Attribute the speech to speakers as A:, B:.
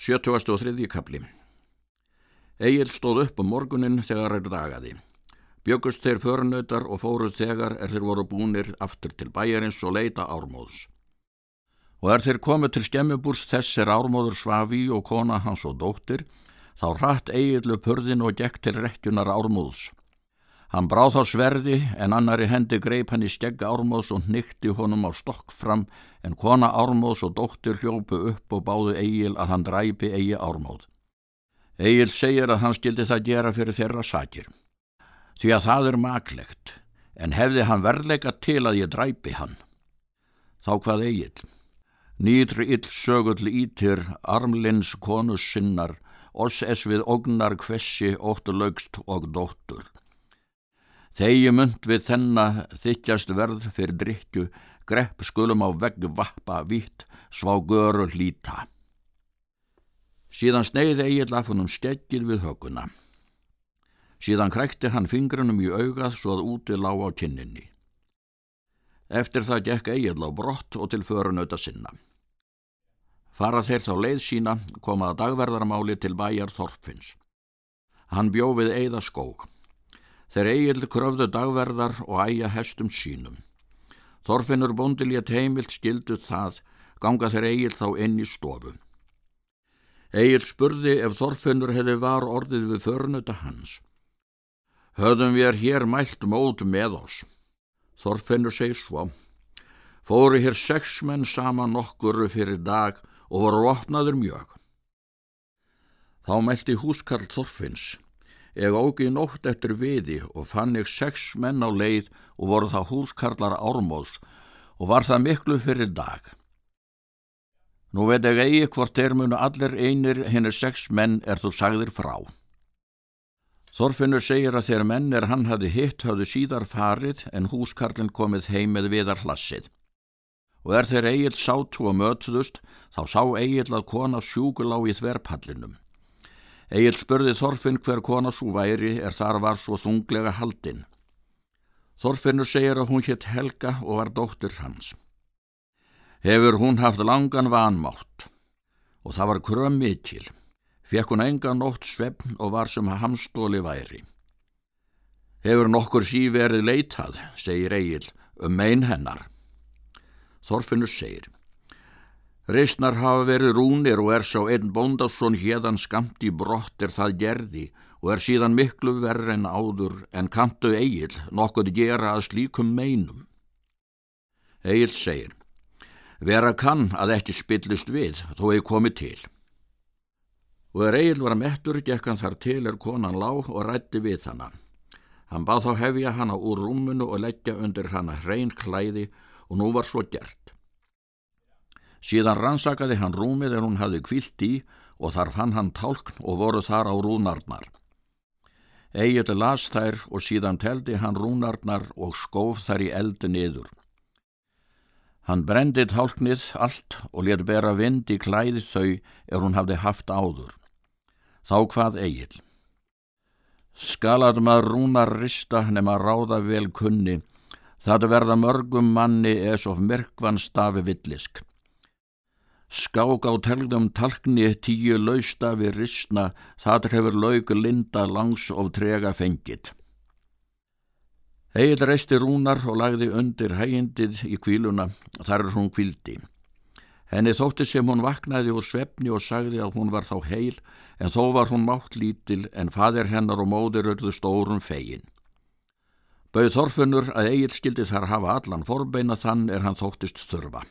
A: 73. kapli Egil stóð upp um morgunin þegar er dagaði. Bjögust þeir förnautar og fóruð þegar er þeir voru búnir aftur til bæjarins og leita ármóðs. Og er þeir komið til skemmubúrs þess er ármóður Svaví og kona hans og dóttir, þá hratt Egil upp hörðin og gekk til rekkjunar ármóðs. Hann bráð þá sverði en annari hendi greip hann í skegga ármóðs og nykti honum á stokk fram en kona ármóðs og dóttir hljópu upp og báðu Egil að hann dræpi Egi ármóð. Egil segir að hann skildi það gera fyrir þeirra sakir. Því að það er maklegt en hefði hann verleika til að ég dræpi hann. Þá hvað Egil? Nýtri ill sögull ítir armlins konus sinnar oss es við ognar kvessi óttu lögst og dóttur. Þegi mynd við þenna þykjast verð fyrir drikju, grepp skulum á vegg vappa vitt, svá göru hlýta. Síðan sneiði Egil af húnum skeggið við höguna. Síðan krækti hann fingrunum í augað svo að úti lág á kinninni. Eftir það gekk Egil á brott og til förunauta sinna. Fara þeir þá leið sína komaða dagverðarmáli til bæjar Þorfins. Hann bjófið Eða skóg. Þeir eigil kröfðu dagverðar og æja hestum sínum. Þorfinnur bóndiljet heimilt skildu það, ganga þeir eigil þá inn í stofu. Egil spurði ef Þorfinnur hefði var orðið við förnuta hans. Höfðum við hér mælt mót með oss. Þorfinnur segi svo. Fóru hér sex menn saman nokkuru fyrir dag og voru opnaður mjög. Þá mælti húskarl Þorfinns. Eg ógi nótt eftir viði og fann ég sex menn á leið og voru það húskarlar ármóðs og var það miklu fyrir dag. Nú veit ég eigi hvort þeir munu allir einir hennir sex menn er þú sagðir frá. Þorfinnur segir að þeir menn er hann hafi hitt hafðu síðar farið en húskarlinn komið heim með viðar hlassið. Og er þeir eigil sátu og mötuðust þá sá eigil að kona sjúkulá í þverpallinum. Egil spurði Þorfinn hver kona svo væri er þar var svo þunglega haldinn. Þorfinnur segir að hún hétt Helga og var dóttir hans. Hefur hún haft langan vanmátt og það var kröm mikil. Fekk hún enga nótt svefn og var sem hamstóli væri. Hefur nokkur sí verið leitað, segir Egil, um mein hennar. Þorfinnur segir, Reysnar hafa verið rúnir og er sá einn bóndasson hérdan skamt í brott er það gerði og er síðan miklu verð en áður en kantu Egil nokkuð gera að slíkum meinum. Egil segir, vera kann að ekki spillist við þó hef komið til. Og er Egil var mettur, gekk hann þar til er konan lág og rætti við hana. Hann bað þá hefja hana úr rúmunu og leggja undir hana hrein klæði og nú var svo gert. Síðan rannsakaði hann rúmið er hún hafði kvilt í og þar fann hann tálkn og voru þar á rúnarnar. Egil las þær og síðan teldi hann rúnarnar og skóf þær í eldi niður. Hann brendi tálknið allt og let bera vind í klæði þau er hún hafði haft áður. Þá hvað Egil? Skalad maður rúnar rista nema ráða vel kunni, það verða mörgum manni eðs of myrkvan stafi villisk. Skák á telgdum talkni tíu lausta við risna, það hefur laug linda langs og trega fengit. Egil reisti rúnar og lagði undir hægindið í kvíluna, þar er hún kvildi. Henni þótti sem hún vaknaði úr svefni og sagði að hún var þá heil, en þó var hún mátt lítil en fadir hennar og móður öllu stórum fegin. Bauð Þorfunur að Egil skildi þar hafa allan forbeina þann er hann þóttist þurfa.